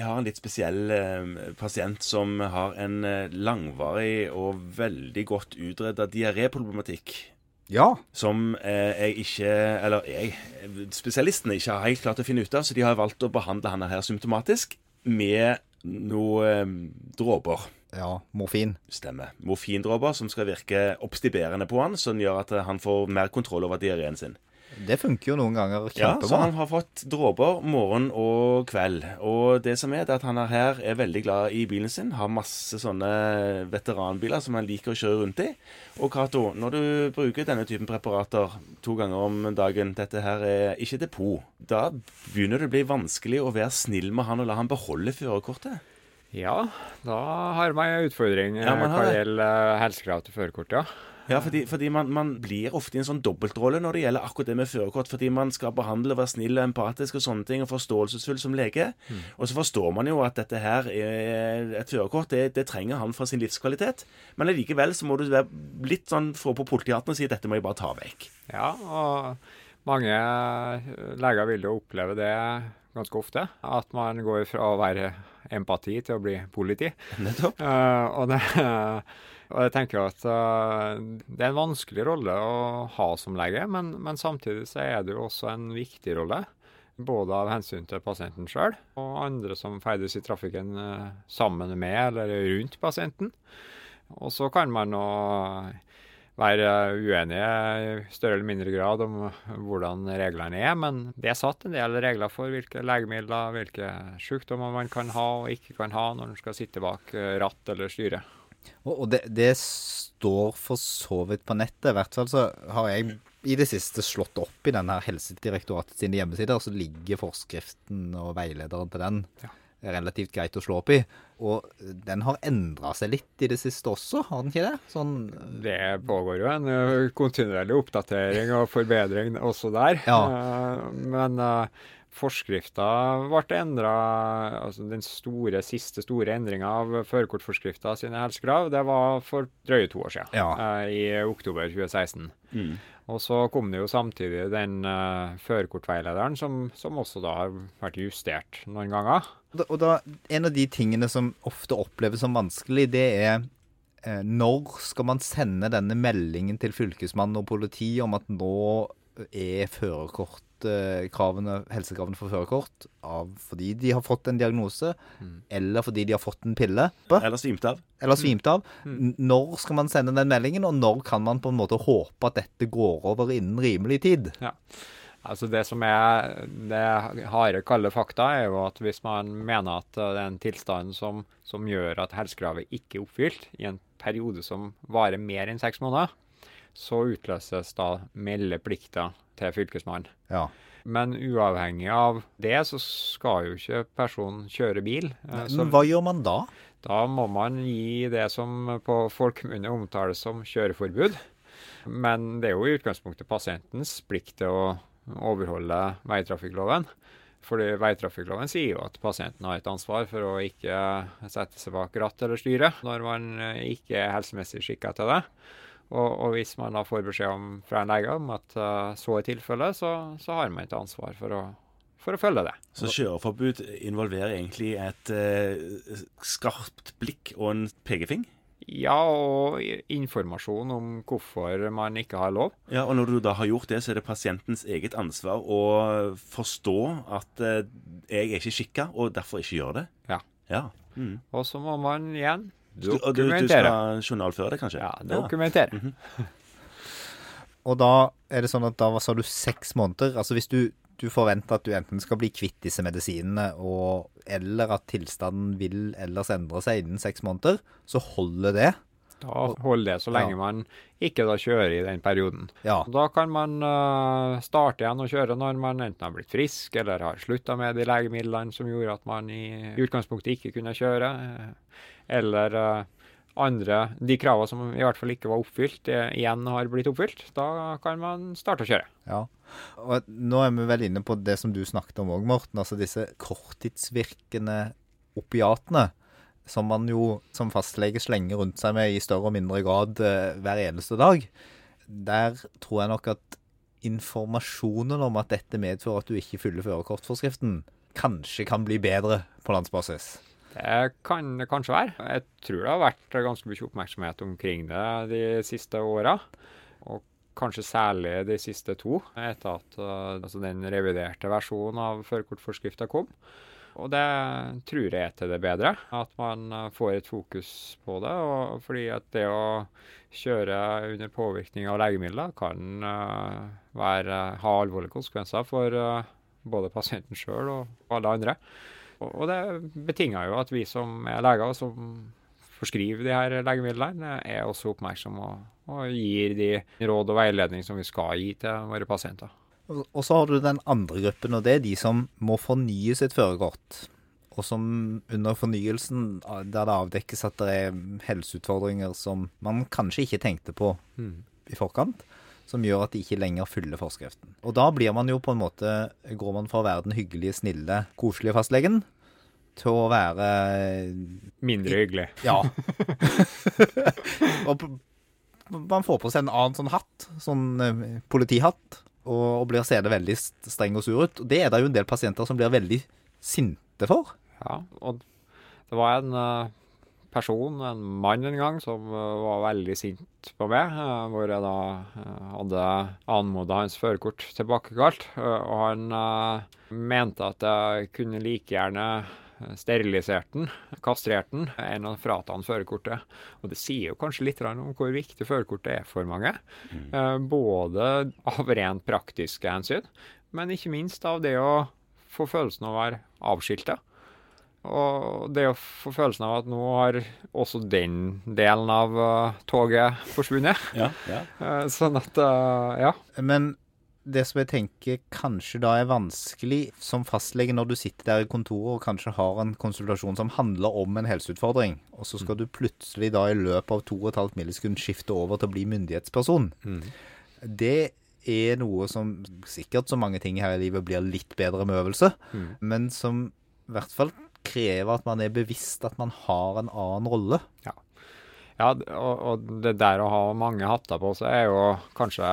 Jeg har en litt spesiell eh, pasient som har en eh, langvarig og veldig godt utreda diaréproblematikk. Ja. Som eh, jeg ikke Eller jeg Spesialistene ikke har helt klart å finne ut av, så de har valgt å behandle han her symptomatisk med noe eh, dråper. Ja, morfin. Stemmer. Morfindråper som skal virke oppstiberende på han, som gjør at han får mer kontroll over diareen sin. Det funker jo noen ganger Ja, så han har fått dråper morgen og kveld. Og det som er, det er at han er her er veldig glad i bilen sin. Har masse sånne veteranbiler som han liker å kjøre rundt i. Og Cato, når du bruker denne typen preparater to ganger om dagen, dette her er ikke depot, da begynner det å bli vanskelig å være snill med han og la han beholde førerkortet. Ja, da har man en utfordring Ja, har hva det. gjelder eh, helsekrav til førerkort, ja. Ja, fordi, fordi man, man blir ofte i en sånn dobbeltrolle når det gjelder akkurat det med førerkort. Fordi man skal behandle, være snill og empatisk og sånne ting, og forståelsesfull som lege. Og så forstår man jo at dette her er et førerkort. Det, det trenger han for sin livskvalitet. Men allikevel så må du være litt sånn få på politihatten og si at dette må jeg bare ta vekk. Ja, og mange eh, leger vil jo oppleve det ganske ofte. At man går fra å være empati til å bli politi. Nettopp. Uh, og, det, og jeg tenker at uh, det er en vanskelig rolle å ha som lege, men, men samtidig så er det jo også en viktig rolle. Både av hensyn til pasienten sjøl og andre som ferdes i trafikken uh, sammen med eller rundt pasienten. Og så kan man nå være uenige i større eller mindre grad om hvordan reglene er, men det er satt en del regler for hvilke legemidler, hvilke sykdommer man kan ha og ikke kan ha når man skal sitte bak eh, ratt eller styre. Og, det, det står for så vidt på nettet. I hvert fall så har jeg i det siste slått opp i denne Helsedirektoratets hjemmesider, så ligger forskriften og veilederen til den Ja. relativt greit å slå opp i. Og den har endra seg litt i det siste også, har den ikke det? Sånn Det pågår jo en kontinuerlig oppdatering og forbedring også der. Ja. Eh, Men uh, forskrifta ble endra altså Den store, siste store endringa av førerkortforskrifta sine helsekrav, det var for drøye to år siden. Ja. eh, I oktober 2016. Mm. Og så kom det jo samtidig den uh, førerkortveilederen, som, som også da har vært justert noen ganger. Og da- en av de tingene som ofte oppleves som vanskelig, det er eh, når skal man sende denne meldingen til fylkesmann og politi om at nå er førerkortkravene, helsekravene for førerkort fordi de har fått en diagnose, eller fordi de har fått en pille, Eller svimt av. eller svimt av. Mm. Når skal man sende den meldingen, og når kan man på en måte håpe at dette går over innen rimelig tid? Ja. Altså Det som er det harde, kalde fakta, er jo at hvis man mener at uh, det er en tilstand som, som gjør at helsekravet ikke er oppfylt i en periode som varer mer enn seks måneder, så utløses da meldeplikta til fylkesmannen. Ja. Men uavhengig av det, så skal jo ikke personen kjøre bil. Eh, Så hva gjør man da? da må man gi det som på folkemunne omtales som kjøreforbud. Men det er jo i utgangspunktet pasientens plikt til å overholde veitrafikkloven. Fordi veitrafikkloven sier jo at pasienten har et ansvar for å ikke sette seg bak ratt eller styre når man ikke er helsemessig skikka til det. Og, og hvis man da får beskjed om, fra en lege om at uh, så er tilfellet, så, så har man et ansvar for å, for å følge det. Så kjøreforbud involverer egentlig et uh, skarpt blikk og en pekefing? Ja, og informasjon om hvorfor man ikke har lov. Ja, og når du da har gjort det, så er det pasientens eget ansvar å forstå at uh, jeg er ikke skikka, og derfor ikke gjør det. Ja. Ja. Mm. Og så må man igjen Du, og du, du skal journalføre det, kanskje? Ja, dokumentere. Og da er det sånn at da sa du seks måneder? Altså hvis du, du forventer at du enten skal bli kvitt disse medisinene, og, eller at tilstanden vil ellers endre seg innen seks måneder, så holder det. Da holder det så lenge Ja. man ikke da kjører i den perioden. Ja. Da kan man uh, starte igjen å kjøre når man enten har blitt frisk eller har slutta med de legemidlene som gjorde at man i utgangspunktet ikke kunne kjøre. eh, Eller uh, andre De kravene som i hvert fall ikke var oppfylt, igjen har blitt oppfylt. Da kan man starte å kjøre. ja. Og nå er vi vel inne på det som du snakket om òg, Morten. Altså disse korttidsvirkende opiatene. Som man jo som fastlege slenger rundt seg med i større og mindre grad eh, hver eneste dag. Der tror jeg nok at informasjonen om at dette medfører at du ikke fyller førerkortforskriften, kanskje kan bli bedre på landsbasis? Det kan det kanskje være. Jeg tror det har vært ganske mye oppmerksomhet omkring det de siste åra. Og kanskje særlig de siste to, etter at uh, altså den reviderte versjonen av førerkortforskrifta kom. Og det tror jeg er til det bedre, at man uh, får et fokus på det. Og fordi at det å kjøre under påvirkning av legemidler kan uh, være, ha alvorlige konsekvenser for både pasienten sjøl og alle andre. Og det betinger jo at vi som er leger, som forskriver de her legemidlene, er også oppmerksomme og, og gir de råd og veiledning som vi skal gi til våre pasienter. Og så har du den andre gruppen, og det er de som må fornye sitt førerkort. Og som under fornyelsen, der det avdekkes at det er helseutfordringer som man kanskje ikke tenkte på mm. i forkant, som gjør at de ikke lenger fyller forskriften. Og da blir man jo på en måte Går man fra å være den hyggelige, snille, koselige fastlegen til å være Mindre hyggelig. Ja. og man får på seg en annen sånn hatt, sånn eh, politihatt, og, og blir seende veldig streng og sur ut. Og det er det jo en del pasienter som blir veldig sinte for. Ja, og det var en uh, person, en mann en gang, som uh, var veldig sint på meg. Uh, hvor jeg da hadde anmoda hans førerkort tilbakekalt. og han mente at jeg kunne like gjerne sterilisert den, kastrert den, enn å frata han førerkortet. Og det sier jo kanskje litt om hvor viktig førerkortet er for mange. Mm. Både av rent praktiske hensyn, men ikke minst av det å få følelsen av å være avskilta. Og det å få følelsen av at nå har også den delen av uh, toget forsvunnet. Ja, ja. Uh, sånn at uh, Ja. Men det som jeg tenker kanskje da er vanskelig som fastlege når du sitter der i kontoret og kanskje har en konsultasjon som handler om en helseutfordring, og så skal mm. du plutselig da i løpet av to og et halvt millisekund skifte over til å bli myndighetsperson. Mm. Det er noe som sikkert så mange ting her i livet blir litt bedre med øvelse, mm. men som i hvert fall krever at man er bevisst at man har en annen rolle. Ja. Ja og, og, det der å ha mange hatter på seg er jo kanskje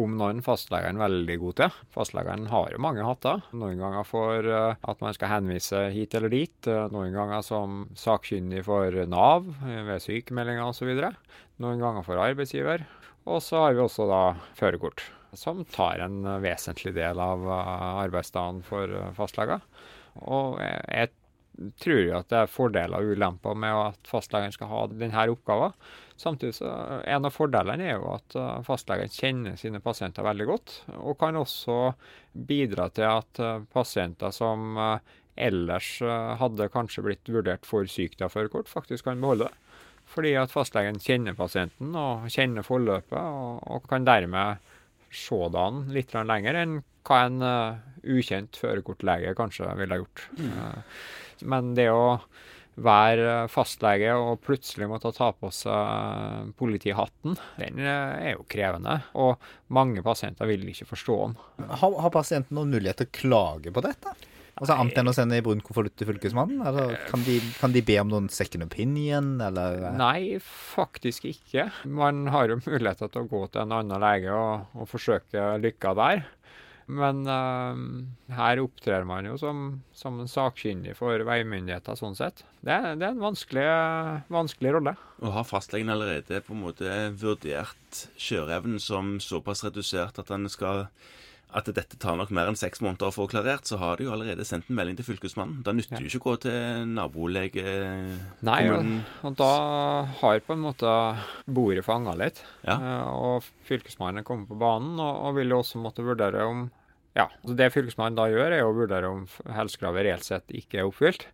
om noen fastlegene veldig god til. Fastlegene har jo mange hatter. Noen ganger for uh, at man skal henvise hit eller dit. Noen ganger som sakkyndig for Nav uh, ved sykemeldinger osv. Noen ganger for arbeidsgiver. Og så har vi også da førerkort, som tar en vesentlig del av arbeidsdagen for fastleger. Og jeg tror jo at det er fordeler og ulemper med at fastlegen skal ha denne oppgaven. Samtidig så En av fordelene er jo at uh, fastlegen kjenner sine pasienter veldig godt, og kan også bidra til at uh, pasienter som uh, ellers hadde kanskje blitt vurdert for sykt av førerkort, faktisk kan beholde det. Fordi at fastlegen kjenner pasienten og kjenner forløpet, og, og kan dermed se det an litt lenger enn hva en uh, ukjent førerkortlege kanskje ville gjort. Mm. Uh, men det å være fastlege og plutselig måtte ta på seg politihatten, den er jo krevende. Og mange pasienter vil ikke forstå den. Har, har pasienten noen mulighet til å klage på dette? Altså Annet enn å sende i brun konvolutt til Fylkesmannen? Eller kan de, kan de, be om noen second opinion, eller? Nei, faktisk ikke. Man har jo muligheter til å gå til en annen lege og, og forsøke lykka der. Men uh, her opptrer man jo som, som en sakkyndig for veimyndigheter, sånn sett. Det, det er en vanskelig, vanskelig, rolle. Og har fastlegen allerede på en måte vurdert kjøreevnen som såpass redusert at han skal at dette tar nok mer enn seks måneder å få klarert, så har de jo allerede sendt en melding til Fylkesmannen. Da nytter det ja. jo ikke å gå til nabolegekommunen. Nei, og, og, da har på en måte bordet fanga litt. Ja. Eh, og Fylkesmannen kommer på banen og, og vil jo også måtte vurdere om Ja, så det Fylkesmannen da gjør, er å vurdere om helsekravet reelt sett ikke er oppfylt.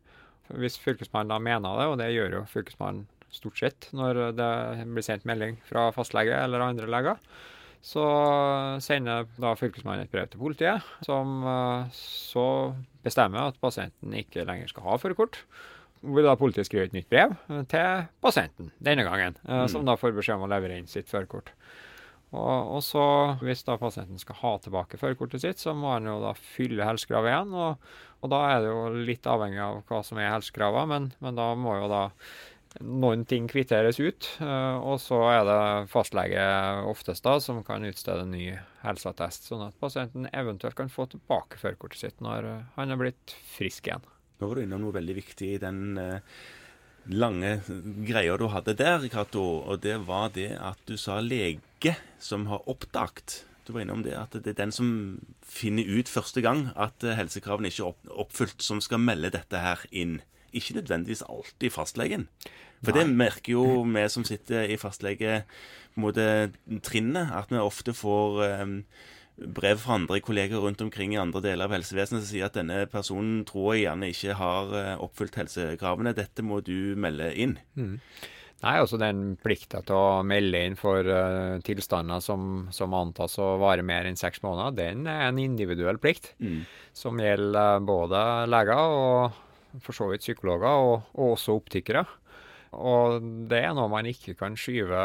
Hvis Fylkesmannen da mener det, og det gjør jo Fylkesmannen stort sett når det blir sendt melding fra fastlege eller andre leger, så sender da Fylkesmannen et brev til politiet, som uh, så bestemmer at pasienten ikke lenger skal ha førerkort. Vil da politiet skrive et nytt brev til pasienten denne gangen, uh, mm. som da får beskjed om å levere inn sitt førerkort. Og, og, så, hvis da pasienten skal ha tilbake førerkortet sitt, så må han jo da fylle helsekravet igjen. Og, og, da er det jo litt avhengig av hva som er helsekravene, men, men da må jo da Noen ting kvitteres ut, eh, og så er det fastlege oftest da som kan utstede ny helseattest, sånn at pasienten eventuelt kan få tilbake førerkortet sitt når eh, han er blitt frisk igjen. Nå var du innom noe veldig viktig i den eh, lange greia du hadde der, Cato, og det var det at du sa lege som har oppdaget. Du var innom det at det er den som finner ut første gang at helsekravene ikke er oppfylt, som skal melde dette her inn ikke nødvendigvis alltid fastlegen. For Nei. det merker jo vi som sitter i fastlegetrinnet, at vi ofte får um, brev fra andre kolleger rundt omkring i andre deler av helsevesenet som sier at denne personen tror jeg gjerne ikke har uh, oppfylt helsekravene. Dette må du melde inn. Mm. Nei, altså Den plikta til å melde inn for uh, tilstander som, som, antas å vare mer enn seks måneder, den er en individuell plikt. Mm. Som gjelder uh, både leger og for så vidt psykologer, og, og også optikere. Og det er noe man ikke kan skyve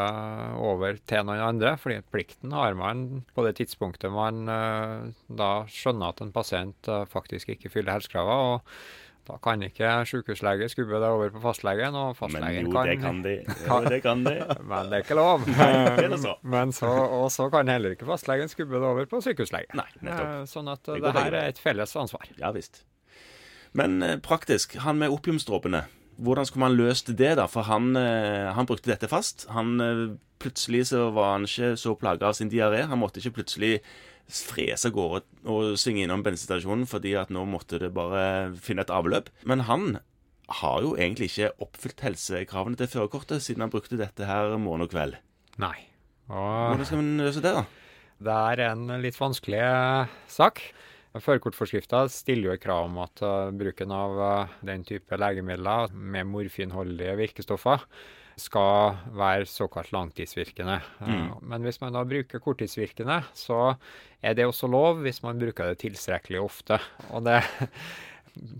over til noen andre, fordi plikten har man på det tidspunktet man uh, da skjønner at en pasient uh, faktisk ikke fyller helsekravene. og da kan ikke sykehuslege skubbe det over på fastlegen, og fastlegen kan Men jo, det kan de. Jo, det kan de. Men det er ikke lov. Men så, og så kan heller ikke fastlegen skubbe det over på sykehuslege. Nei, nettopp. Eh, sånn at det, det her er et felles ansvar. Ja visst. Men eh, praktisk, han med opiumsdråpene, hvordan skulle man løst det, da? For han, eh, han brukte dette fast. Han, eh, plutselig så var han ikke så plaga av sin diaré. Han måtte ikke plutselig frese av gårde og svinge innom bensinstasjonen fordi at nå måtte det bare finne et avløp. Men han har jo egentlig ikke oppfylt helsekravene til førerkortet siden han brukte dette her morgen og kveld. Nei. Og Hvordan skal man løse det, da? Det er en litt vanskelig sak. Førerkortforskrifta stiller jo krav om at uh, bruken av uh, den type legemidler med morfinholdige virkestoffer skal være såkalt langtidsvirkende. Uh, mm. Men hvis man da bruker korttidsvirkende, så er det også lov hvis man bruker det tilstrekkelig ofte. Og det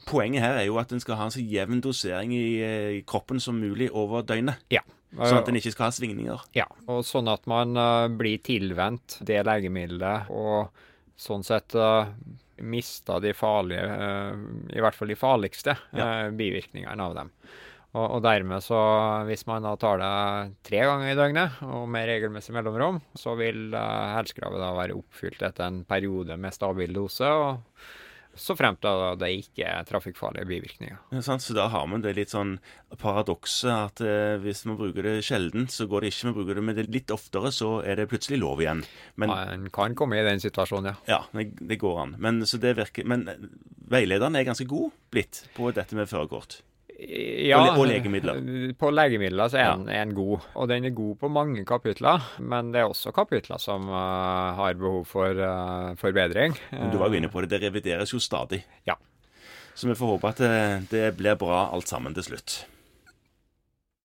Poenget her er jo at en skal ha en så jevn dosering i, i kroppen som mulig over døgnet. Ja. Sånn at en ikke skal ha svingninger. Ja, og sånn at man blir tilvendt det legemiddelet og sånn sett mista de farlige, eh, i hvert fall de farligste, ja. Eh, bivirkningene av dem. Og, og, dermed så, hvis man da tar det tre ganger i døgnet og med regelmessig mellomrom, så vil uh, helsekravet da være oppfylt etter en periode med stabil dose. og så fremt da det ikke er trafikkfarlige bivirkninger. Ja, så da har man det litt sånn paradokset at eh, hvis man bruker det sjelden, så går det ikke. Vi bruker det med det litt oftere, så er det plutselig lov igjen. Men, man kan komme i den situasjonen, ja. Ja, det, det går an. Men, virker, men veilederen er ganske god blitt på dette med førerkort. Ja, og, og legemidler. På legemidler så er den, er den, god. Og den er god på mange kapitler, men det er også kapitler som uh, har behov for uh, forbedring. Men du var jo inne på det, det revideres jo stadig. Ja. Så vi får håpe at det, det blir bra alt sammen til slutt.